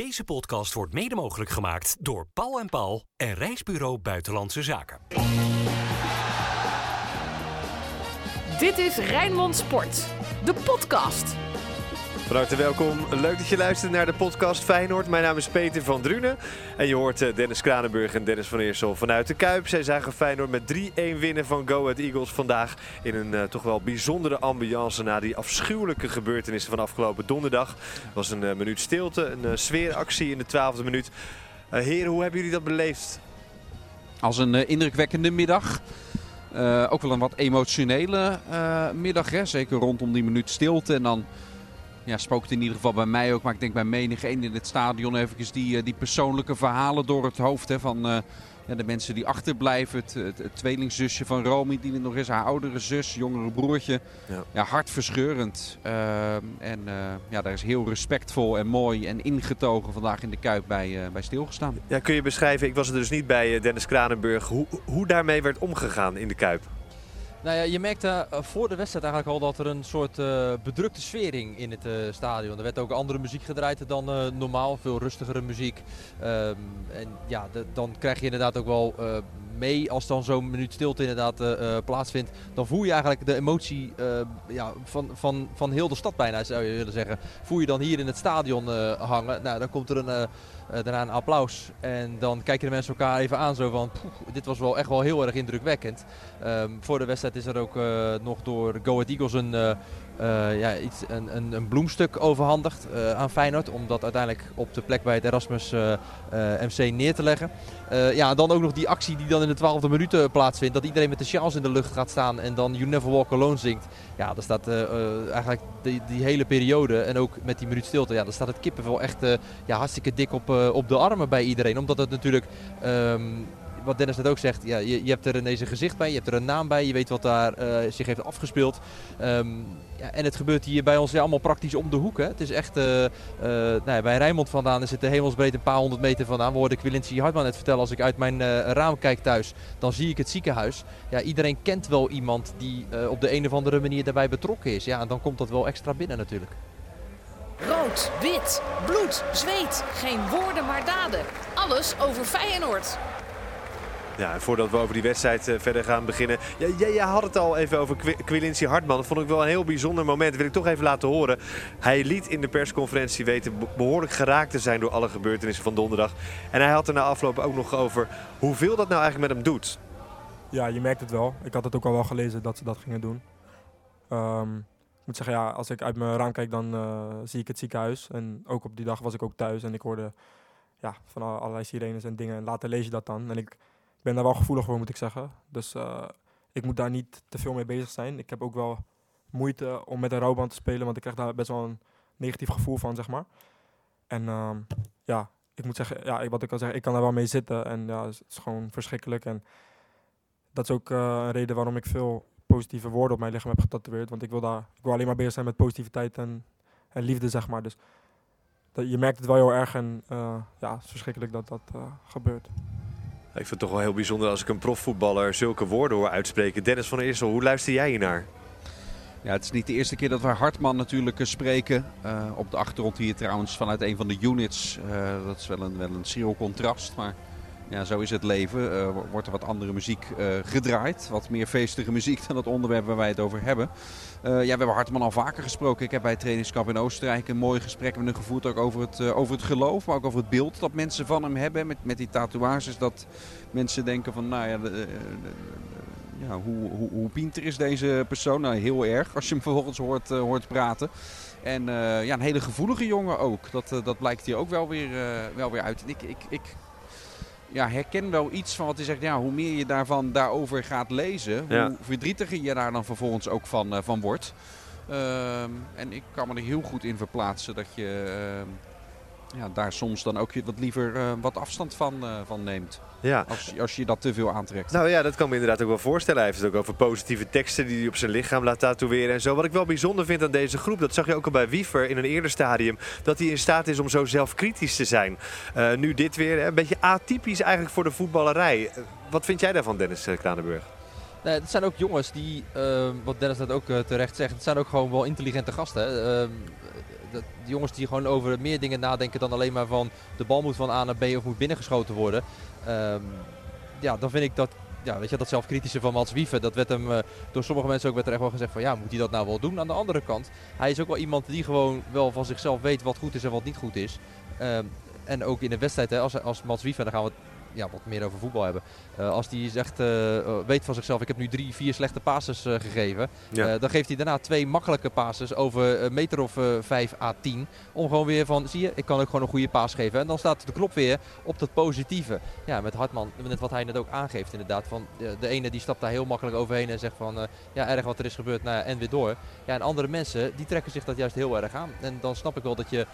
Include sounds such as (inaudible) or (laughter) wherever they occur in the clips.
Deze podcast wordt mede mogelijk gemaakt door Paul en Paul en Reisbureau Buitenlandse Zaken. Dit is Rijnmond Sport, de podcast. Van harte welkom. Leuk dat je luistert naar de podcast Feyenoord. Mijn naam is Peter van Drunen. En je hoort eh, Dennis Kranenburg en Dennis van Eersel vanuit de Kuip. Zij zagen Feyenoord met 3-1 winnen van Go Ahead Eagles vandaag. In een uh, toch wel bijzondere ambiance na die afschuwelijke gebeurtenissen van afgelopen donderdag. Het was een uh, minuut stilte, een sfeeractie in de twaalfde minuut. heren, hoe hebben jullie dat beleefd? Als een indrukwekkende middag. ook wel een wat emotionele middag, hè? zeker rondom die minuut stilte. En dan ja, spookt in ieder geval bij mij ook, maar ik denk bij menig een in het stadion even die, eh, die persoonlijke verhalen door het hoofd hè, van uh, ja, de mensen die achterblijven. Het, het, het, tweelingzusje van Romy, die er nog is, haar oudere zus, jongere broertje. Ja, ja hartverscheurend. Uh, en ja, daar is heel respectvol en mooi en ingetogen vandaag in de Kuip bij, bij stilgestaan. Ja, kun je beschrijven, ik was er dus niet bij Dennis Kranenburg, hoe, hoe daarmee werd omgegaan in de Kuip? Nou ja, je merkte uh, voor de wedstrijd eigenlijk al dat er een soort uh, bedrukte sfering in het uh, stadion. Er werd ook andere muziek gedraaid dan normaal, veel rustigere muziek. Um, en ja, dan krijg je inderdaad ook wel mee als dan zo'n minuut stilte inderdaad plaatsvindt. Dan voel je eigenlijk de emotie ja, van, van, van heel de stad bijna, zou je willen zeggen. Voel je dan hier in het stadion hangen. Nou, dan komt er een daarna een applaus. En dan kijken de mensen elkaar even aan zo van, dit was wel echt wel heel erg indrukwekkend. Um, voor de wedstrijd is er ook uh, nog door Go Ahead Eagles een, uh, ja, iets, een, een, een, bloemstuk overhandigd aan Feyenoord. Om dat uiteindelijk op de plek bij het Erasmus MC neer te leggen. ja, dan ook nog die actie die dan in de twaalfde minuut plaatsvindt. Dat iedereen met de sjaals in de lucht gaat staan en dan You Never Walk Alone zingt. Ja, daar staat eigenlijk die, die, hele periode en ook met die minuut stilte. Ja, daar staat het kippenvel echt ja, hartstikke dik op eh, op de armen bij iedereen. Omdat het natuurlijk, um, wat Dennis net ook zegt, ja, je, je hebt er ineens een gezicht bij, je hebt er een naam bij, je weet wat daar uh, zich heeft afgespeeld. Um, ja, en het gebeurt hier bij ons ja, allemaal praktisch om de hoek. Hè. Het is echt, uh, nou ja, bij Rijnmond vandaan het de hemelsbreed een paar honderd meter vandaan. We hoorden Quilinci Hartman net vertellen, als ik uit mijn raam kijk thuis, dan zie ik het ziekenhuis. Ja, iedereen kent wel iemand die op de een of andere manier daarbij betrokken is. Ja, en dan komt dat wel extra binnen natuurlijk. Rood, wit, bloed, zweet. Geen woorden maar daden. Alles over Feyenoord. Ja, voordat we over die wedstrijd uh, verder gaan beginnen. Jij ja, had het al even over Quilinci Hartman. Dat vond ik wel een heel bijzonder moment. Dat wil ik toch even laten horen. Hij liet in de persconferentie weten behoorlijk geraakt te zijn door alle gebeurtenissen van donderdag. En hij had er na afloop ook nog over hoeveel dat nou eigenlijk met hem doet. Ja, je merkt het wel. Ik had het ook al wel gelezen dat ze dat gingen doen. Um, moet zeggen, ja, als ik uit mijn raam kijk, dan uh, zie ik het ziekenhuis. En ook op die dag was ik ook thuis en ik hoorde ja, van allerlei sirenes en dingen. En later lees je dat dan. En ik ben daar wel gevoelig voor, moet ik zeggen. Dus uh, ik moet daar niet te veel mee bezig zijn. Ik heb ook wel moeite om met een rouwband te spelen, want ik krijg daar best wel een negatief gevoel van, zeg maar. En uh, ja, ik moet zeggen, ja, wat ik al zeg, ik kan daar wel mee zitten. En ja, het is gewoon verschrikkelijk. En dat is ook uh, een reden waarom ik veel positieve woorden op mijn lichaam heb getatoeëerd. Want ik wil, daar, ik wil alleen maar bezig zijn met positiviteit en, en liefde, zeg maar. Dus dat, je merkt het wel heel erg en uh, ja, het is verschrikkelijk dat dat gebeurt. Ik vind het toch wel heel bijzonder als ik een profvoetballer zulke woorden hoor uitspreken. Dennis van Eersel, hoe luister jij hier naar? Ja, het is niet de eerste keer dat we Hartman natuurlijk spreken. Uh, op de achtergrond hier trouwens vanuit een van de units. dat is wel een, wel een schril contrast, maar ja, zo is het leven. Uh, wordt er wat andere muziek uh, gedraaid. Wat meer feestige muziek dan het onderwerp waar wij het over hebben. Uh, ja, we hebben Hartman al vaker gesproken. Ik heb bij het trainingskamp in Oostenrijk een mooi gesprek met hem gevoerd. Ook over het, over het geloof, maar ook over het beeld dat mensen van hem hebben. Met, met die tatoeages. Dat mensen denken van, nou ja, ja hoe, hoe, hoe pinter is deze persoon? Nou, heel erg als je hem vervolgens hoort, hoort praten. En ja, een hele gevoelige jongen ook. Dat, dat blijkt hier ook wel weer, wel weer uit. Ik, ik, ik ja, herken wel iets van wat hij zegt. Ja, hoe meer je daarvan daarover gaat lezen, hoe verdrietiger je daar dan vervolgens ook van, uh, van wordt. Um, en ik kan me er heel goed in verplaatsen dat je uh, ja, daar soms dan ook wat liever uh, wat afstand van, uh, van neemt. Ja. Als, als je dat te veel aantrekt. Nou ja, dat kan me inderdaad ook wel voorstellen. Hij heeft het ook over positieve teksten die hij op zijn lichaam laat tatoeëren en zo. Wat ik wel bijzonder vind aan deze groep, dat zag je ook al bij Wiever in een eerder stadium, dat hij in staat is om zo zelfkritisch te zijn. Uh, nu dit weer, een beetje atypisch eigenlijk voor de voetballerij. wat vind jij daarvan, Dennis Kranenburg? Nee, het zijn ook jongens die, uh, wat Dennis net ook uh, terecht zegt, het zijn ook gewoon wel intelligente gasten. Dat, die jongens die gewoon over meer dingen nadenken dan alleen maar van de bal moet van A naar B of moet binnengeschoten worden. Ehm, ja, dan vind ik dat, ja, weet je, dat zelfkritische van Mats Wieven, dat werd hem eh, door sommige mensen ook werd er echt wel gezegd van ja, moet hij dat nou wel doen? Aan de andere kant, hij is ook wel iemand die gewoon wel van zichzelf weet wat goed is en wat niet goed is. Ehm, en ook in de wedstrijd, hè, als, als Mats Wieven, dan gaan we ja, wat meer over voetbal hebben. Uh, als hij zegt, uh, weet van zichzelf, ik heb nu drie, vier slechte passes gegeven. Ja. dan geeft hij daarna twee makkelijke passes over een meter of 5 à 10. Om gewoon weer van, zie je, ik kan ook gewoon een goede paas geven. En dan staat de klop weer op dat positieve. Ja, met Hartman, net wat hij net ook aangeeft inderdaad. Van, de, ene die stapt daar heel makkelijk overheen en zegt van, ja, erg wat er is gebeurd, nou, en weer door. Ja, en andere mensen, die trekken zich dat juist heel erg aan. En dan snap ik wel dat je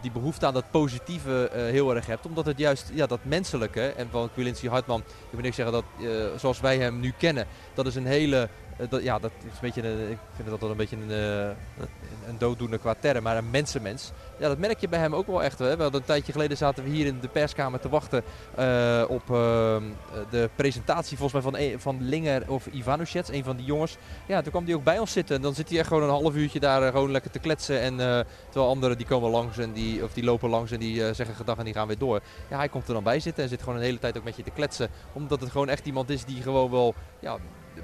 die behoefte aan dat positieve uh, heel erg hebt. Omdat het juist ja, dat menselijke, en van Quilincy Hartman, ik wil niet zeggen dat uh, zoals wij hem nu kennen, dat is een hele dat, ja, dat is een beetje een, ik vind dat wel een beetje een, uh, een dooddoener qua term, maar een mensenmens. Ja, dat merk je bij hem ook wel echt. Hè. We een tijdje geleden zaten we hier in de perskamer te wachten uh, op de presentatie volgens mij van, een, van Linger of Ivanushets, een van die jongens. Ja, toen kwam hij ook bij ons zitten en dan zit hij echt gewoon een half uurtje daar gewoon lekker te kletsen. En terwijl anderen die komen langs en die, of die lopen langs en die zeggen gedag en die gaan weer door. Ja, hij komt er dan bij zitten en zit gewoon een hele tijd ook met je te kletsen. Omdat het gewoon echt iemand is die gewoon wel ja,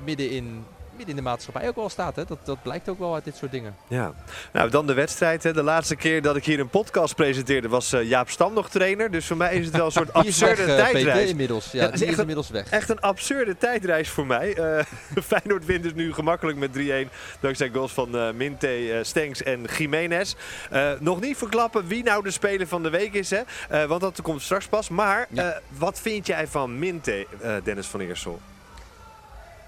midden in midden in de maatschappij ook wel staat. Hè? Dat, dat blijkt ook wel uit dit soort dingen. Ja, nou dan de wedstrijd. Hè. De laatste keer dat ik hier een podcast presenteerde was uh, Jaap Stam nog trainer. Dus voor mij is het wel een (laughs) soort absurde weg, tijdreis. Inmiddels. Ja, het is, is inmiddels weg. Echt een absurde tijdreis voor mij. Uh, (laughs) Feyenoord wint dus nu gemakkelijk met 3-1. Dankzij goals van uh, Minte, Stenks en Jiménez. nog niet verklappen wie nou de speler van de week is. Hè? want dat komt straks pas. Maar ja. wat vind jij van Minte, Dennis van Eersel?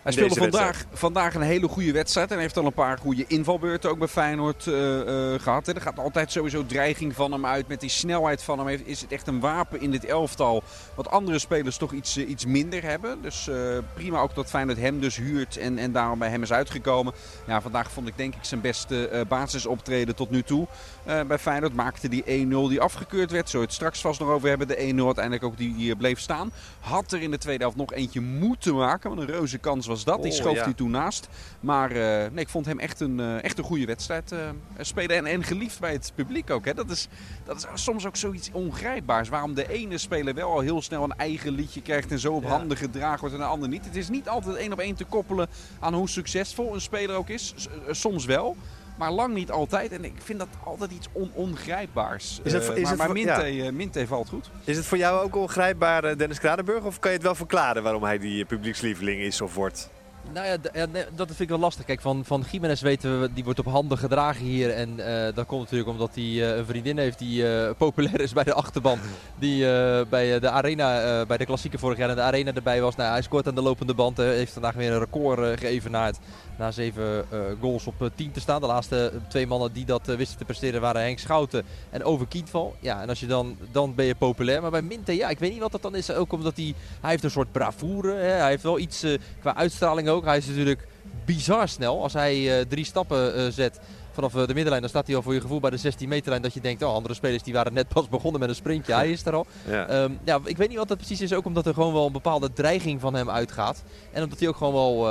Hij speelde vandaag, vandaag een hele goede wedstrijd en heeft al een paar goede invalbeurten ook bij Feyenoord uh, uh, gehad. Er gaat altijd sowieso dreiging van hem uit. Met die snelheid van hem is het echt een wapen in dit elftal. Wat andere spelers toch iets, uh, iets minder hebben. Dus prima ook dat Feyenoord hem dus huurt en, en daarom bij hem is uitgekomen. Ja, vandaag vond ik denk ik zijn beste basisoptreden tot nu toe. bij Feyenoord maakte die 1-0 die afgekeurd werd. Zo het straks vast nog over hebben. De 1-0 uiteindelijk ook die, die bleef staan. Had er in de tweede helft nog eentje moeten maken. Want een reuze kans was was dat. Die Oh, schoof ja. hij toen naast. Maar uh, nee, ik vond hem echt een, uh, echt een goede wedstrijd uh, spelen. En, en, geliefd bij het publiek ook. Hè. Dat, is, dat is soms ook zoiets ongrijpbaars. Waarom de ene speler wel al heel snel een eigen liedje krijgt en zo op Ja. handen gedragen wordt en de ander niet. Het is niet altijd één op één te koppelen aan hoe succesvol een speler ook is. S- soms wel. Maar lang niet altijd. En ik vind dat altijd iets on ongrijpbaars. Is het- is maar het maar voor- Minte, ja. Minte valt goed. Is het voor jou ook ongrijpbaar, eh, Dennis Kranenburg? Of kan je het wel verklaren waarom hij die publiekslieveling is of wordt? Nou ja, dat vind ik wel lastig. Kijk, van, van Jiménez weten we, die wordt op handen gedragen hier. En eh, dat komt natuurlijk omdat hij eh, een vriendin heeft die eh, (laughs) populair is bij de achterban. Die bij de Arena, bij de klassieke vorig jaar in de Arena erbij was. Nou, hij scoort aan de lopende band. heeft vandaag weer een record geëvenaard. Na zeven goals op eh, 10 te staan. De laatste twee mannen die dat wisten te presteren waren Henk Schouten en Over Kietval. Ja, en als je dan, dan ben je populair. Maar bij Minte, ja, ik weet niet wat dat dan is. Ook omdat hij, hij heeft een soort bravoure. Hè. Hij heeft wel iets qua uitstraling ook. Hij is natuurlijk bizar snel. Als hij eh, drie stappen eh, zet vanaf eh, de middenlijn, dan staat hij al voor je gevoel bij de 16 meterlijn. Dat je denkt, oh, andere spelers die waren net pas begonnen met een sprintje. Hij is er al. (laughs) Ja. Ehm, ja, ik weet niet wat dat precies is. Ook omdat er gewoon wel een bepaalde dreiging van hem uitgaat. En omdat hij ook gewoon wel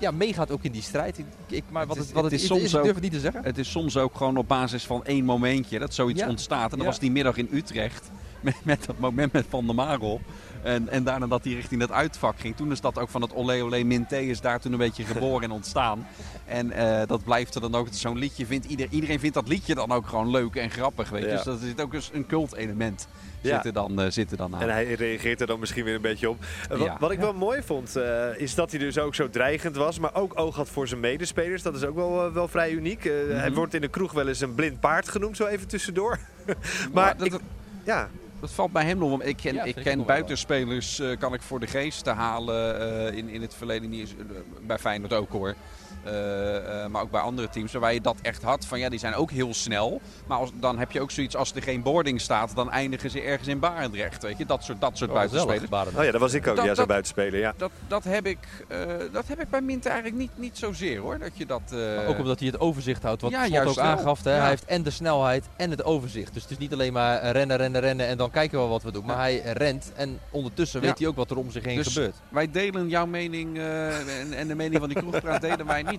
ja, meegaat ook in die strijd. Ik, ik- maar wat Het is- wat het het is soms is, ik ook- durf het niet te zeggen. Het is soms ook gewoon op basis van één momentje dat zoiets Ja. ontstaat. En dat was die middag in Utrecht (laughs) met, met dat moment met Van der Marel. En, en daarna dat hij richting dat uitvak ging. Toen is dat ook van het Olé Olé Minté is daar toen een beetje geboren en ontstaan. En eh, dat blijft er dan ook. Zo'n liedje vindt ieder, iedereen vindt dat liedje dan ook gewoon leuk en grappig. Weet je. Ja. Dus dat zit ook eens een cult element Ja. zit, er dan, eh, zit er dan aan. En hij reageert er dan misschien weer een beetje op. Eh, wat, Ja. wat ik wel mooi vond, eh, is dat hij dus ook zo dreigend was. Maar ook oog had voor zijn medespelers. Dat is ook wel, wel vrij uniek. Eh, Hij Mhm. wordt in de kroeg wel eens een blind paard genoemd, zo even tussendoor. (laughs) maar maar dat, ik- Ja, Dat valt bij hem nog. want Ik ken, Ja, ik ken buitenspelers, eh, kan ik voor de geest te halen eh, in, in het verleden. Niet eh, bij Feyenoord ook hoor. Eh, eh, maar ook bij andere teams waar je dat echt had. Van ja, die zijn ook heel snel. Maar als, dan heb je ook zoiets als er geen boarding staat. Dan eindigen ze ergens in Barendrecht. Weet je, dat soort, dat soort Oh, buitenspelers. oh ja, dat was ik ook. Dat- ja, zo dat- buitenspeler, ja. Dat, dat, heb ik, eh, dat heb ik bij Minte eigenlijk niet, niet zozeer hoor. Dat je dat, eh, Maar ook omdat hij het overzicht houdt. Wat Ja, Slot ook aangaf. Hè? Ja. Hij heeft en de snelheid en het overzicht. Dus het is niet alleen maar rennen, rennen, rennen en dan kijken we wel wat we doen. Maar hij rent en ondertussen Ja. weet hij ook wat er om zich heen Dus gebeurt. wij delen jouw mening eh, en, en de mening van die kroegpraat delen wij niet.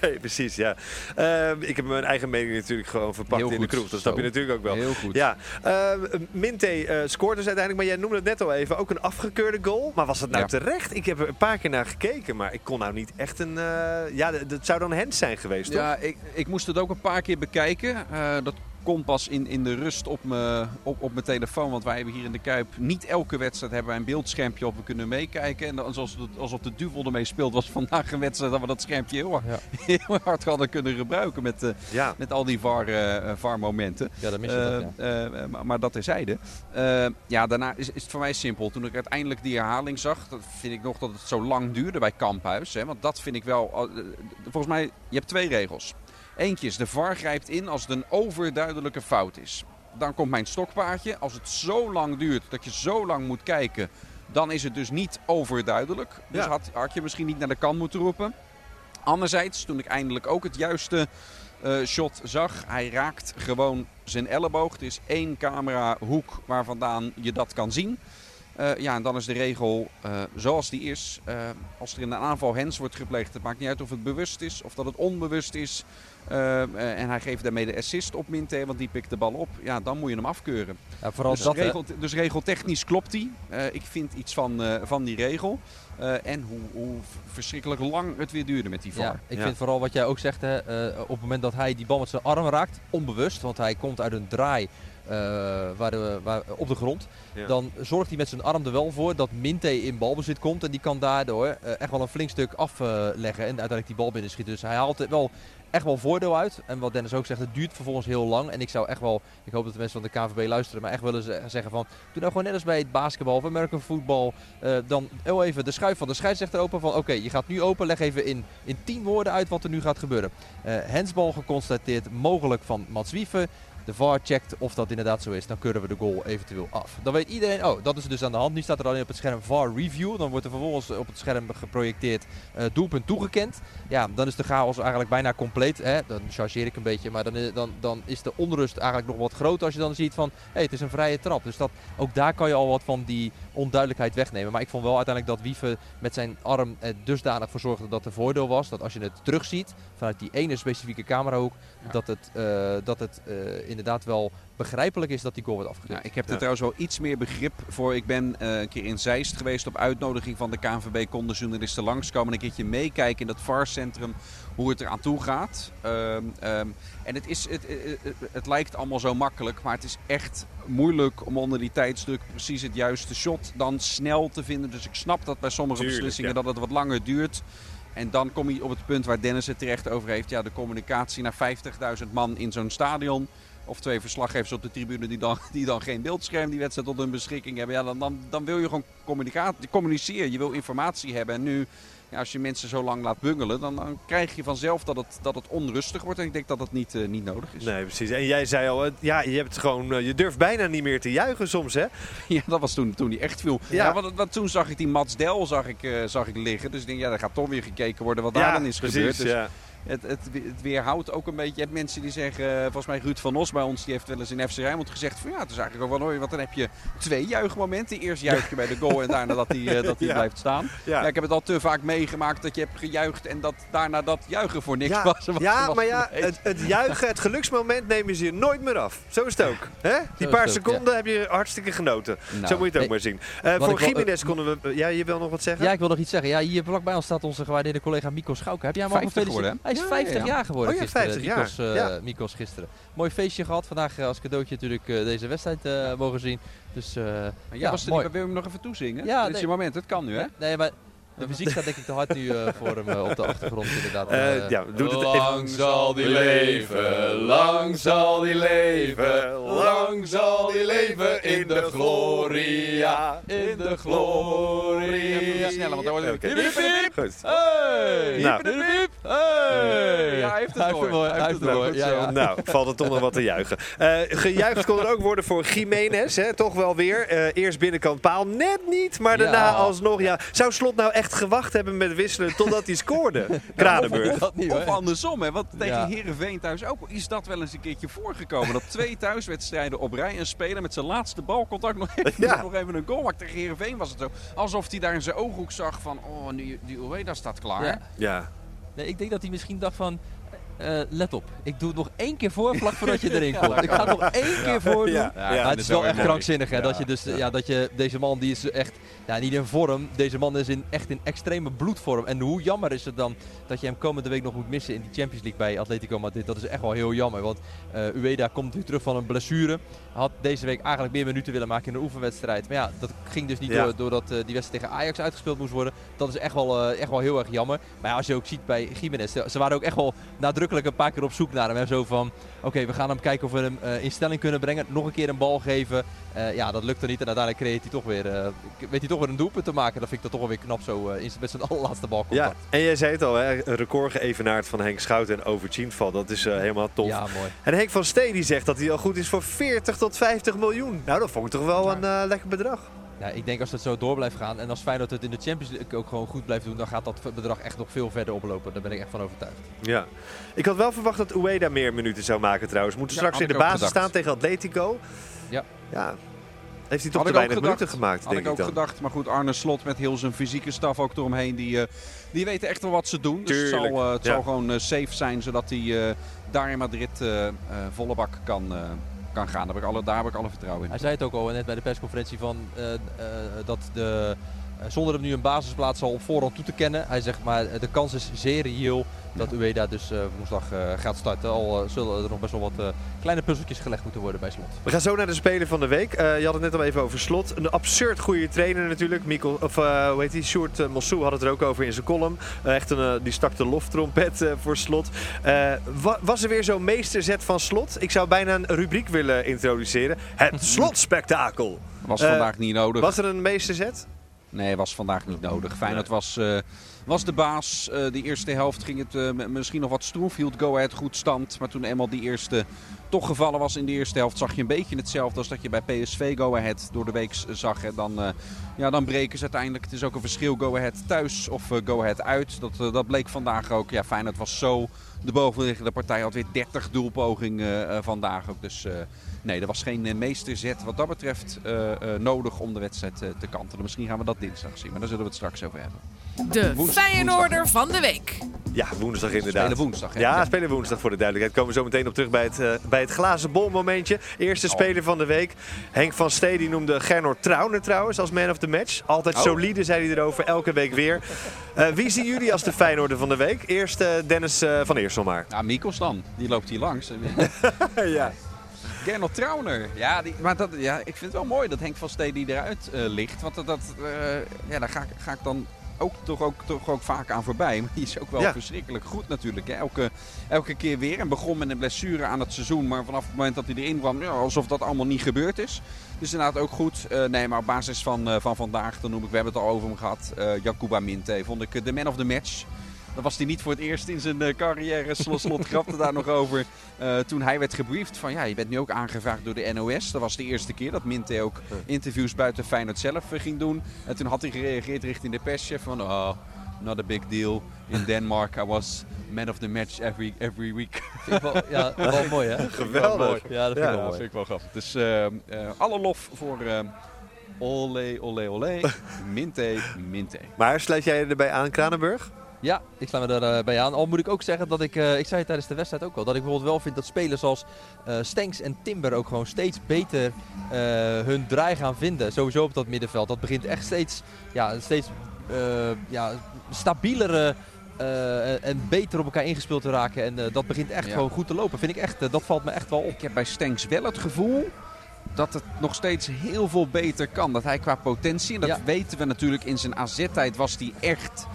Nee, (laughs) precies, ja. Ehm, ik heb mijn eigen mening natuurlijk gewoon verpakt Heel in de kroeg. Dat snap je natuurlijk ook wel. Heel goed. Ja, Ehm, Minte eh, scoort dus uiteindelijk, maar jij noemde het net al even, ook een afgekeurde goal. Maar was dat nou Ja. terecht? Ik heb er een paar keer naar gekeken, maar ik kon nou niet echt een... eh, ja, dat zou dan Hens zijn geweest, toch? Ja, ik, ik moest het ook een paar keer bekijken. Eh, dat kon pas in, in de rust op mijn op, op mijn telefoon. Want wij hebben hier in de Kuip niet elke wedstrijd hebben wij een beeldschermpje op. We kunnen meekijken. En alsof, alsof de duvel ermee speelt, was vandaag een wedstrijd dat we dat schermpje heel, Ja. heel hard hadden kunnen gebruiken. Met, eh, Ja. met al die VAR, eh, VAR-momenten. Ja, dan mis je dat. Eh, eh, maar, maar dat terzijde. Eh ja, daarna is, is het voor mij simpel. Toen ik uiteindelijk die herhaling zag, dat vind ik nog dat het zo lang duurde bij Kamphuis. Hè, want dat vind ik wel. eh, volgens mij, je hebt twee regels. Eentje is, de VAR grijpt in als het een overduidelijke fout is. Dan komt mijn stokpaardje. Als het zo lang duurt dat je zo lang moet kijken, dan is het dus niet overduidelijk. Dus Ja. had, had je misschien niet naar de kant moeten roepen. Anderzijds, toen ik eindelijk ook het juiste eh, shot zag, hij raakt gewoon zijn elleboog. Het is één camerahoek waar vandaan je dat kan zien. Eh, ja, en dan is de regel eh, zoals die is. Als er in een aanval hens wordt gepleegd, het maakt niet uit of het bewust is of dat het onbewust is. Eh, eh, en hij geeft daarmee de assist op Minte, want die pikt de bal op. Ja, dan moet je hem afkeuren. Ja, vooral Dus, dat, regel, dus regeltechnisch klopt die. Eh, ik vind iets van, eh, van die regel. Eh, en hoe, hoe verschrikkelijk lang het weer duurde met die VAR. Ja, ik Ja. vind vooral wat jij ook zegt, hè, eh, op het moment dat hij die bal met zijn arm raakt, onbewust, want hij komt uit een draai eh, waar de, waar, op de grond, Ja. dan zorgt hij met zijn arm er wel voor dat Minte in balbezit komt en die kan daardoor echt wel een flink stuk afleggen en uiteindelijk die bal binnenschieten. Dus hij haalt wel echt wel voordeel uit. En wat Dennis ook zegt, het duurt vervolgens heel lang. En ik zou echt wel, ik hoop dat de mensen van de KVB luisteren, maar echt willen ze- zeggen van, doe nou gewoon net als bij het basketbal of American football, eh, dan heel even de schuif van de scheidsrechter open van, oké, je gaat nu open, leg even in, in tien woorden uit wat er nu gaat gebeuren. Hensbal geconstateerd, mogelijk van Mats Wieven. De VAR checkt of dat inderdaad zo is, dan keuren we de goal eventueel af. Dan weet iedereen, oh, dat is dus aan de hand. Nu staat er alleen op het scherm VAR review. Dan wordt er vervolgens op het scherm geprojecteerd eh, doelpunt toegekend. Ja, dan is de chaos eigenlijk bijna compleet. Hè? Dan chargeer ik een beetje, maar dan, is- dan, dan is de onrust eigenlijk nog wat groter als je dan ziet van, hé, het is een vrije trap. Dus dat, ook daar kan je al wat van die onduidelijkheid wegnemen. Maar ik vond wel uiteindelijk dat Wieven met zijn arm er dusdanig voor zorgde dat er voordeel was. Dat als je het terugziet vanuit die ene specifieke camerahoek, dat het, eh, dat het eh, inderdaad wel begrijpelijk is dat die goal wordt Ja, afgekeurd. ik heb er Ja. trouwens wel iets meer begrip voor. Ik ben eh, een keer in Zeist geweest op uitnodiging van de KNVB. Konden journalisten langskomen en een keertje meekijken in dat VAR-centrum hoe het eraan toe gaat. Ehm, ehm, en het, is, het, het, het, het lijkt allemaal zo makkelijk, maar het is echt moeilijk om onder die tijdsdruk precies het juiste shot dan snel te vinden. Dus ik snap dat bij sommige Tuurlijk, beslissingen ja. dat het wat langer duurt. En dan kom je op het punt waar Dennis het terecht over heeft. Ja, de communicatie naar 50.000 man in zo'n stadion. Of twee verslaggevers op de tribune die dan, die dan geen beeldscherm die wedstrijd tot hun beschikking hebben. Ja, dan, dan, dan wil je gewoon communicatie, communiceren. Je wil informatie hebben. En nu, ja, als je mensen zo lang laat bungelen, dan, dan krijg je vanzelf dat het, dat het onrustig wordt. En ik denk dat dat niet, eh, niet nodig is. Nee, precies. En jij zei al, eh, ja, je, hebt gewoon, eh, je durft bijna niet meer te juichen soms, hè? (laughs) Ja, dat was toen, toen die echt viel. Ja. Ja, want, want toen zag ik die Mats Del zag ik, zag ik liggen. Dus ik denk, ja, er gaat toch weer gekeken worden wat daar dan is precies, gebeurd. Dus ja. Het, het, het weerhoudt ook een beetje. Je hebt mensen die zeggen, eh, volgens mij Ruud van Os bij ons, die heeft wel eens in FC Rijnmond gezegd van ja, het is eigenlijk ook wel mooi, want dan heb je twee juichmomenten. Eerst juich je bij de goal en daarna dat hij dat die (laughs) Ja. blijft staan. Ja. Ja. ik heb het al te vaak meegemaakt dat je hebt gejuicht en dat daarna dat juichen voor niks Ja, was. (laughs) Ja was maar ja, het, het juichen, het geluksmoment nemen ze je nooit meer af. Zo is het ook. Hè? Die paar ook, seconden heb je hartstikke genoten. Nou, Zo moet je het ook nee. maar zien. Eh, voor Jiménez konden we... Ja, je wil nog wat zeggen? Ja, ik wil nog iets zeggen. Ja, hier vlakbij ons staat onze gewaardeerde collega Mikko Schauken. Heb jij hem al 50 gefeliciteerd? Hij is Ja, 50 ja, ja. jaar geworden Oh ja, gisteren. 50 jaar. Mikos, eh. Mikos gisteren. Mooi feestje gehad. Vandaag eh, als cadeautje natuurlijk eh, deze wedstrijd mogen zien. Dus ja, was er mooi. niet, wil je hem nog even toezingen? Ja, Dit is je moment, het kan nu hè? Nee, maar de muziek staat denk ik te hard nu eh, voor hem eh, op de achtergrond inderdaad. Eh, Eh, ja, doe het even. Lang zal die leven, lang zal die leven, lang zal die leven in de gloria, in de gloria. Sneller, want dan wordt het... Goed. Hey, Nou. hiep, hiep, hiep. Hey. Ja, hij heeft het Hij door. mooi, Hij heeft het door. mooi. Ja, ja. Nou, valt er toch nog wat te juichen. Eh, gejuicht kon er ook worden voor Jiménez, hè? toch wel weer. Eh, eerst binnenkant paal, net niet, maar daarna Ja. alsnog. Ja. Zou Slot nou echt gewacht hebben met wisselen totdat hij scoorde? (laughs) Kranenburg. dat niet Of hoor. andersom, hè? want tegen Ja. Herenveen thuis ook is dat wel eens een keertje voorgekomen. Dat twee thuiswedstrijden op rij een speler met zijn laatste balcontact nog even, Ja. nog even een goal maakt. Tegen Herenveen was het zo. Alsof hij daar in zijn ooghoek zag van, oh, nu, die Ueda staat klaar. Ja. Ja. Nee, ik denk dat hij misschien dacht van... eh, let op, ik doe het nog één keer voor, vlak voordat je erin komt. (laughs) Ik ga het nog één keer voor doen. Ja, Ja, ja. Maar het is wel echt mooi. krankzinnig hè, dat je dus ja. dat je deze man die is echt ja, niet in vorm, deze man is in echt in extreme bloedvorm en hoe jammer is het dan dat je hem komende week nog moet missen in die Champions League bij Atletico Madrid. Dat is echt wel heel jammer, want eh Ueda komt nu terug van een blessure. Had deze week eigenlijk meer minuten willen maken in een oefenwedstrijd. Maar ja, dat ging dus niet door, doordat eh, die wedstrijd tegen Ajax uitgespeeld moest worden. Dat is echt wel, echt wel heel erg jammer. Maar ja, als je ook ziet bij Jiménez, ze ze waren ook echt wel nadrukkelijk een paar keer op zoek naar hem. Hè. Zo van, oké, we gaan hem kijken of we hem eh, in stelling kunnen brengen. Nog een keer een bal geven. Eh, ja, dat lukte niet. En uiteindelijk creëert hij toch weer, eh, weet hij toch weer een doelpunt te maken. Dat vind ik dat toch wel weer knap zo in met zijn (laughs) allerlaatste bal. Ja, en jij zei het al, hè, een record geëvenaard van Henk Schouten en Overtien val. Dat is helemaal tof. Ja, mooi. En Henk van Steen die zegt dat hij al goed is voor 40 tot 50 miljoen. Nou, dat vond ik toch wel een lekker bedrag. Ja, ik denk als het zo door blijft gaan en als Feyenoord het in de Champions League ook gewoon goed blijft doen, dan gaat dat bedrag echt nog veel verder oplopen. Daar ben ik echt van overtuigd. Ja. Ik had wel verwacht dat Ueda meer minuten zou maken trouwens. Moet Ja, straks in de ik ook basis gedacht. staan tegen Atletico. Ja. Ja. Heeft hij toch Had te ik ook weinig gedacht. minuten gemaakt, Had denk ik ook dan. gedacht. Maar goed, Arne Slot met heel zijn fysieke staf ook eromheen. Die, eh, die weten echt wel wat ze doen. Dus het zal, eh, het ja. zal gewoon eh, safe zijn. Zodat hij daar in Madrid volle bak kan, kan gaan. Daar heb, ik alle, daar heb ik alle vertrouwen in. Hij zei het ook al net bij de persconferentie van eh, eh, dat de, eh, zonder hem nu een basisplaats al op voorhand toe te kennen. Hij zegt maar de kans is zeer reëel dat Ueda dus eh, woensdag eh, gaat starten. Al eh, zullen er nog best wel wat eh, kleine puzzeltjes gelegd moeten worden bij slot. We gaan zo naar de speler van de week. Eh, je had het net al even over Slot. Een absurd goede trainer natuurlijk. Mikkel, of eh, hoe heet die? Sjoerd uh, Mossou had het er ook over in zijn column. Echt een, die stak de loftrompet eh, voor Slot. Eh, wa- was er weer zo'n meesterzet van Slot? Ik zou bijna een rubriek willen introduceren. Het (laughs) Slotspektakel. Was vandaag niet nodig. Was er een meesterzet? Nee, was vandaag niet nodig. Feyenoord was, eh, was de baas. Eh, de eerste helft ging het eh, misschien nog wat stroef. Hield Go Ahead goed stand. Maar toen eenmaal die eerste toch gevallen was in de eerste helft... zag je een beetje hetzelfde als dat je bij PSV Go Ahead door de week zag. En dan, eh, ja, dan breken ze uiteindelijk. Het is ook een verschil Go Ahead thuis of Go Ahead uit. Dat, dat bleek vandaag ook. Ja, Feyenoord was zo de bovenliggende partij. Had weer 30 doelpogingen vandaag ook. Dus... Nee, er was geen meesterzet wat dat betreft nodig om de wedstrijd te kantelen. Misschien gaan we dat dinsdag zien, maar daar zullen we het straks over hebben. De Woensdag- Feyenoorder van de week. Ja, woensdag inderdaad. Spelen woensdag, hè? Ja, Ja. spelen woensdag voor de duidelijkheid. Komen we zo meteen op terug bij het, eh, bij het glazen bol momentje. Eerste Oh. speler van de week. Henk van Stee die noemde Gernot Trauner trouwens als man of the match. Altijd Oh. solide, zei hij erover, elke week weer. Eh, wie zien jullie als de Feyenoorder van de week? Eerst eh, Dennis eh, van Eersel maar. Ja, Mikos dan. Die loopt hier langs. (laughs) ja. Gernot Trauner. Ja, die, maar dat, ja, ik vind het wel mooi dat Henk van Stee die eruit eh, ligt. Want dat, dat, eh, ja, daar ga ga ik dan ook, toch, ook, toch ook vaak aan voorbij. Maar die is ook wel Ja. verschrikkelijk goed natuurlijk. Hè? Elke, elke keer weer. En begon met een blessure aan het seizoen. Maar vanaf het moment dat hij erin kwam, ja, alsof dat allemaal niet gebeurd is. Dus inderdaad ook goed. Eh, nee, maar op basis van, eh, van vandaag, dan noem ik, we hebben het al over hem gehad. eh Jacuba Minte vond ik de man of the match. Dat was hij niet voor het eerst in zijn eh, carrière. Slot, slot (laughs) grapte daar nog over. Eh, toen hij werd gebriefd van ja, je bent nu ook aangevraagd door de NOS. Dat was de eerste keer dat Minte ook interviews buiten Feyenoord zelf eh, ging doen. En toen had hij gereageerd richting de perschef van oh, not a big deal. In Denmark I was man of the match every, every week. (laughs) Wel, ja, (laughs) wel mooi hè? Geweldig. Ja, dat vind ik Ja, wel dat vind ik wel grappig. Dus eh, eh, alle lof voor eh Olé, olé, olé. Minte, Minte. Maar sluit jij erbij aan, Kranenburg? Ja, ik sluit me daarbij bij aan. Al moet ik ook zeggen dat ik, eh, ik zei het tijdens de wedstrijd ook al, dat ik bijvoorbeeld wel vind dat spelers als eh Stenks en Timber ook gewoon steeds beter eh, hun draai gaan vinden. Sowieso op dat middenveld. Dat begint echt steeds, ja, steeds eh, ja, stabielere eh, en beter op elkaar ingespeeld te raken. En eh, dat begint echt Ja. gewoon goed te lopen. Vind ik echt, eh, dat valt me echt wel op. Ik heb bij Stenks wel het gevoel dat het nog steeds heel veel beter kan. Dat hij qua potentie, en dat Ja. weten we natuurlijk in zijn AZ-tijd, was hij echt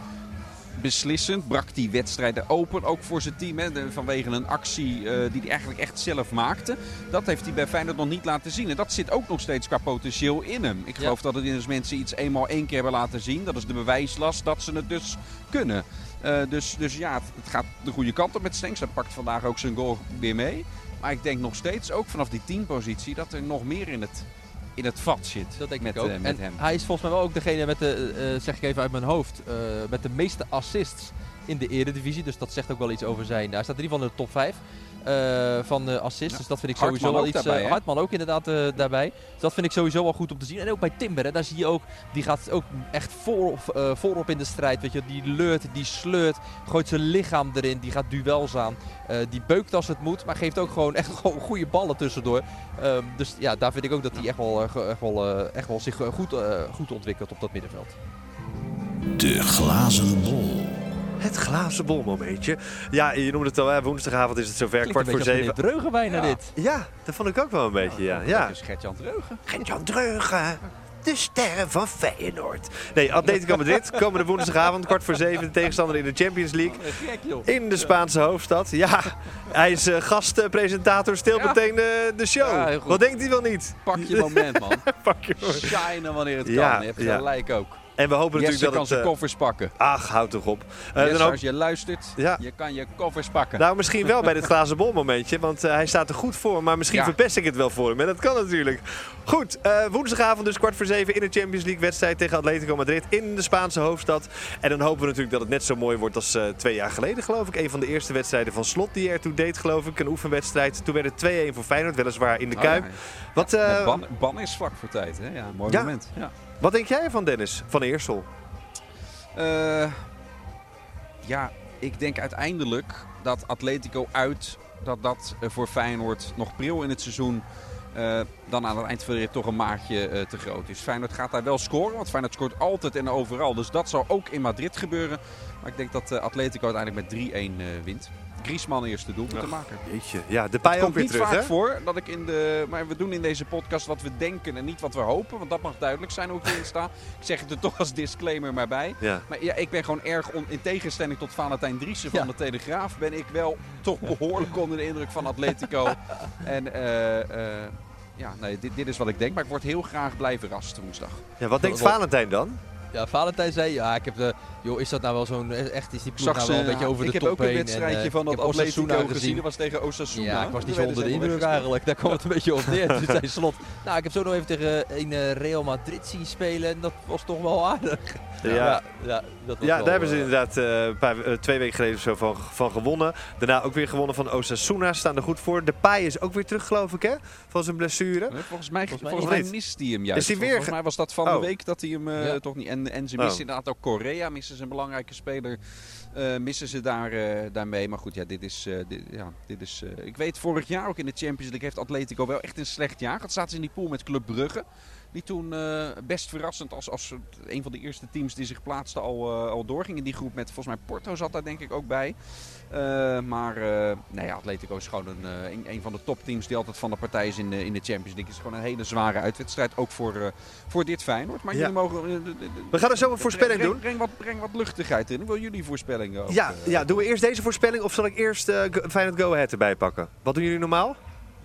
beslissend. Brak die wedstrijden open, ook voor zijn team. Hè, vanwege een actie eh, die hij eigenlijk echt zelf maakte. Dat heeft hij bij Feyenoord nog niet laten zien. En dat zit ook nog steeds qua potentieel in hem. Ik geloof dat het in mensen iets eenmaal één keer hebben laten zien. Dat is de bewijslast dat ze het dus kunnen. Eh, dus, dus ja, het, het gaat de goede kant op met Stenks. Hij pakt vandaag ook zijn goal weer mee. Maar ik denk nog steeds, ook vanaf die teampositie, dat er nog meer in het, in het vat zit. Dat denk met, ik ook. eh, met en hem. hij is volgens mij wel ook degene met de, eh, zeg ik even uit mijn hoofd, eh, met de meeste assists in de eredivisie. Dus dat zegt ook wel iets over zijn. Hij staat in ieder geval in de top 5. Eh, van eh, assist. Ja. Dus dat vind ik Hartman sowieso wel iets. daarbij, eh? Hartman ook inderdaad eh, daarbij. Dus dat vind ik sowieso wel goed om te zien. En ook bij Timber, hè, daar zie je ook, die gaat ook echt voorop, eh, voorop in de strijd. Weet je, die leurt, die sleurt, gooit zijn lichaam erin, die gaat duels aan. Eh, die beukt als het moet, maar geeft ook gewoon echt (laughs) gewoon goede ballen tussendoor. Ehm, dus ja, daar vind ik ook dat hij echt wel, eh, echt wel, echt wel zich goed, eh, goed ontwikkelt op dat middenveld. De glazen bol. Het glazen bol momentje. Ja, je noemde het al, hè, woensdagavond is het zover, kwart voor zeven. Dreugen bijna Ja. dit. Ja, dat vond ik ook wel een beetje, ja. ja. Dus Gert-Jan Dreugen. Gert-Jan Dreugen. De sterren van Feyenoord. Nee, Atletico Madrid, komende woensdagavond, kwart voor zeven, de tegenstander in de Champions League. Joh. In de Spaanse hoofdstad. Ja, hij is eh, gastpresentator, stil Ja. meteen de, de show. Ja. Wat denkt hij wel niet? Pak je moment man. (laughs) Pak je hoor. Shinen wanneer het Ja, kan. Je hebt ja. gelijk ook. En we hopen Jesse natuurlijk kan dat zijn het... eh, koffers pakken. ach, houd toch op. Jesse, dan als je luistert, Ja. je kan je koffers pakken. Nou, misschien wel bij dit (laughs) glazen bol momentje, want eh, hij staat er goed voor. Maar misschien verpest ik het wel voor hem. En dat kan natuurlijk. Goed, eh, woensdagavond dus kwart voor zeven in de Champions League wedstrijd tegen Atletico Madrid in de Spaanse hoofdstad. En dan hopen we natuurlijk dat het net zo mooi wordt als eh, twee jaar geleden, geloof ik. Een van de eerste wedstrijden van Slot die ertoe deed, geloof ik. Een oefenwedstrijd. Toen werd het 2-1 voor Feyenoord, weliswaar in de Oh, Kuip. ja, ja. Wat, eh, ban, ban is vlak voor tijd, hè? Ja, mooi Ja. moment. Ja. wat denk jij ervan, Dennis? Van Eersel? Ja, ik denk uiteindelijk dat Atletico uit, dat dat voor Feyenoord nog pril in het seizoen eh, dan aan het eind van de rit toch een maatje eh, te groot is. Feyenoord gaat daar wel scoren, want Feyenoord scoort altijd en overal. Dus dat zal ook in Madrid gebeuren. Maar ik denk dat eh, Atletico uiteindelijk met 3-1 eh, wint. Griezmann eerste doel te maken. Jeetje. Ja, de ook komt weer niet terug, vaak hè? voor dat ik in de. Maar we doen in deze podcast wat we denken en niet wat we hopen. Want dat mag duidelijk zijn hoe ik erin sta. Ik zeg het er toch als disclaimer maar bij. Ja. Maar ja, ik ben gewoon erg on- in tegenstelling tot Valentijn Driessen van Ja. de Telegraaf. Ben ik wel toch behoorlijk onder de indruk van Atletico. (laughs) en eh, eh, ja, nee, dit, dit is wat ik denk. Maar ik word heel graag blij verrast woensdag. ja, wat denkt Valentijn dan? Ja, Valentijn zei, ja, ik heb de, joh, is dat nou wel zo'n, echt is die ploeg Zag nou wel een beetje over ik de heb top ook een heen. wedstrijdje en, eh, van dat ik heb Osasuna Atletico gezien. Dat was tegen Osasuna. Ja, ik was niet zo onder de indruk eigenlijk. Daar kwam het een beetje op neer. (laughs) Toen zei Slot, nou ik heb zo nog even tegen een eh, Real Madrid zien spelen en dat was toch wel aardig. Ja. ja, ja, dat was Ja, wel, daar hebben ze eh, inderdaad eh, een paar, eh, twee weken geleden of zo van, van gewonnen. Daarna ook weer gewonnen van Osasuna. Staan er goed voor. De Pai is ook weer terug, geloof ik, hè? Van zijn blessure. Volgens mij, Volgens mij volgens mij niet. mist hij hem juist. Is hij weer Volgens ge- mij was dat van Oh. de week dat hij hem eh, Ja. toch niet... En, en ze Oh. missen inderdaad ook Korea, missen ze een belangrijke speler. eh, missen ze daar, eh, daarmee. Maar goed, ja, dit is... eh, dit, ja, dit is ik weet, vorig jaar ook in de Champions League heeft Atletico wel echt een slecht jaar. Dat zaten ze in die pool met Club Brugge. Die toen eh, best verrassend als, als een van de eerste teams die zich plaatste al, eh, al doorging in die groep. Met volgens mij Porto zat daar denk ik ook bij. Eh, maar nee, ja, Atletico is gewoon een, een, een van de topteams die altijd van de partij is in de, in de Champions League. Het is gewoon een hele zware uitwedstrijd, ook voor, voor dit Feyenoord. Maar Ja. jullie mogen... We gaan er zo een voorspelling breng, doen. Breng wat, breng wat luchtigheid in. Ik wil jullie voorspellingen ook. Ja, ja, doen we eerst deze voorspelling of zal ik eerst Feyenoord Go Ahead erbij pakken? Wat doen jullie normaal?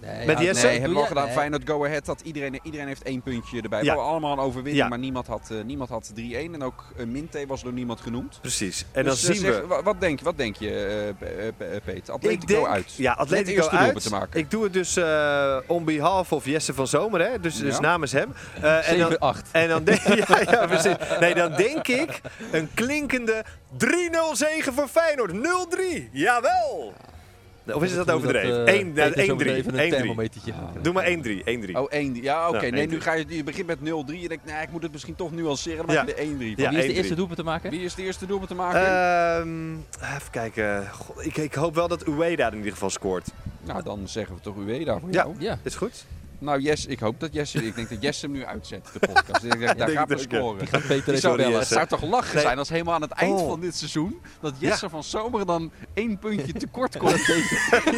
Nee, Met ja, Jesse? Nee, hebben we al gedaan. nee. Feyenoord Go Ahead had iedereen, iedereen heeft één puntje erbij. Ja. Allemaal een overwinning, Ja. maar niemand had, eh, niemand had 3-1. En ook uh, Minte was door niemand genoemd. Precies. En Dus, dan eh, zien we... wa- wat, denk, wat denk je, eh, Pe- eh, Pe- Peter? Atletico denk, uit. Ja, Atletico uit. te maken. Ik doe het dus eh on behalf of Jesse van Zomer, hè? Dus, dus namens hem. Eh, en dan, 7-8. En dan denk, (laughs) ja, ja, precies. Nee, dan denk ik een klinkende 3-0 zegen voor Feyenoord. 0-3. Jawel. Of is dat overdreven? eh, 1 Peter zo meteen 1-3. even een 1-3. thermometertje. Doe maar 1-3. 1-3. Oh, 1 Ja, oké. Ja, nee, 1-3. nu ga je, je begint met 0-3. Je denkt, nee, ik moet het misschien toch nuanceren. Dan Ja. maak je er 1-3 van. Ja, Wie is de 1-3. eerste doelpunt te maken? Wie is de eerste doelpunt te maken? Ehm, even kijken. God, ik, ik hoop wel dat Ueda in ieder geval scoort. nou, dan zeggen we toch Ueda voor Ja. jou. Ja. Is goed? Nou, Jess, ik hoop dat Jesse... Ik denk dat Jesse hem nu uitzet, de podcast. (laughs) Ik denk, daar denk gaat het we ook, scoren. Die gaat Peter zou, bellen. het zou toch lachen Nee. zijn als helemaal aan het eind Oh. van dit seizoen... dat Jesse Ja. van Zomer dan één puntje (laughs) tekort komt.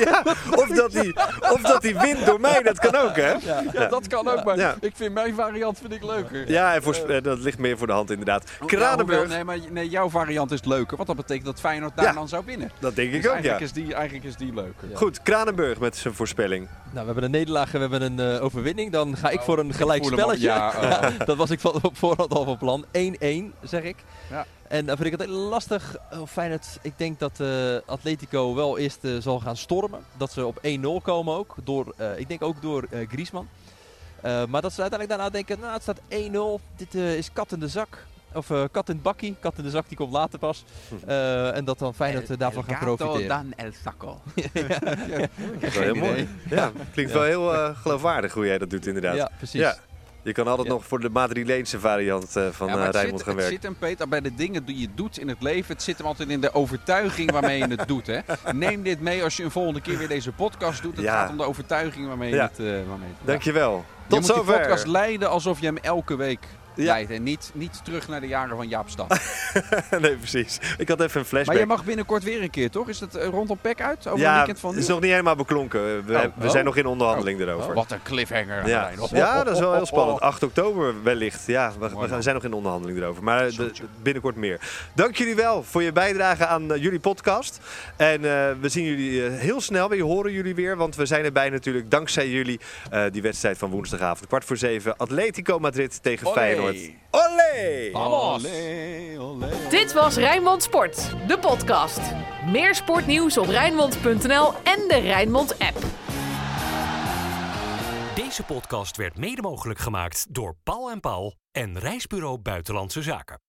ja, of dat, hij, of dat hij wint door mij, dat kan ook, hè? ja, dat kan ook, maar Ja. ik vind mijn variant vind ik leuker. Ja, en voor, eh, dat ligt meer voor de hand inderdaad. Kranenburg, nee, maar nee, jouw variant is leuker, want dat betekent dat Feyenoord daar Ja. dan zou winnen. dat denk Dus ik ook, eigenlijk, ja. is die, eigenlijk is die leuker. Goed, Kranenburg met zijn voorspelling. Nou, we hebben een nederlaag en we hebben een eh, overwinning. Dan ga ik voor een gelijk spelletje. ja, oh. (laughs) dat was ik van op voorhand al van plan. 1-1, zeg ik. Ja. En dan vind ik het heel lastig. Oh, Feyenoord, ik denk dat eh, Atletico wel eerst eh, zal gaan stormen. Dat ze op 1-0 komen ook. Door, eh, ik denk ook door eh, Griezmann. Eh, maar dat ze uiteindelijk daarna denken, nou het staat 1-0. Dit eh, is kat in de zak. Of eh, kat in het bakkie, kat in de zak, die komt later pas. Eh, en dat dan Feyenoord eh, daarvan gaat profiteren. dan el. (laughs) Dat is wel heel mooi. Ja, klinkt wel heel eh, geloofwaardig hoe jij dat doet inderdaad. Ja, precies. Ja. Je kan altijd Ja. nog voor de Madrileense variant eh, van Ja, ja, maar het, Rijnmond zit, gaan het werken. zit hem, Peter, bij de dingen die je doet in het leven. Het zit hem altijd in de overtuiging waarmee je het doet. Hè? Neem dit mee als je een volgende keer weer deze podcast doet. Het Ja. gaat om de overtuiging waarmee je Ja. het, eh waarmee je het doet. Dankjewel. Je Tot moet die zover. podcast leiden alsof je hem elke week Ja. leidt. En niet, niet terug naar de jaren van Jaap Stad. (laughs) nee, precies. Ik had even een flashback. maar je mag binnenkort weer een keer, toch? Is het eh, rondom PEC uit? Over ja, weekend van het is nog niet helemaal beklonken. We, Oh. we Oh. zijn nog in onderhandeling erover. Wat een cliffhanger. Ja. Ja, dat is wel heel spannend. 8 oktober wellicht. Ja, we, zijn nog in onderhandeling erover. Maar de- Zoetje. binnenkort meer. Dank jullie wel voor je bijdrage aan eh, jullie podcast. En eh, we zien jullie eh, heel snel weer. Horen jullie weer. Want we zijn erbij natuurlijk dankzij jullie. eh, die wedstrijd van woensdagavond. Kwart voor zeven. Atletico Madrid tegen Olé. Feyenoord. Olé! Olé, olé. Dit was Rijnmond Sport, de podcast. Meer sportnieuws op Rijnmond.nl en de Rijnmond app. Deze podcast werd mede mogelijk gemaakt door Paul en Paul en Reisbureau Buitenlandse Zaken.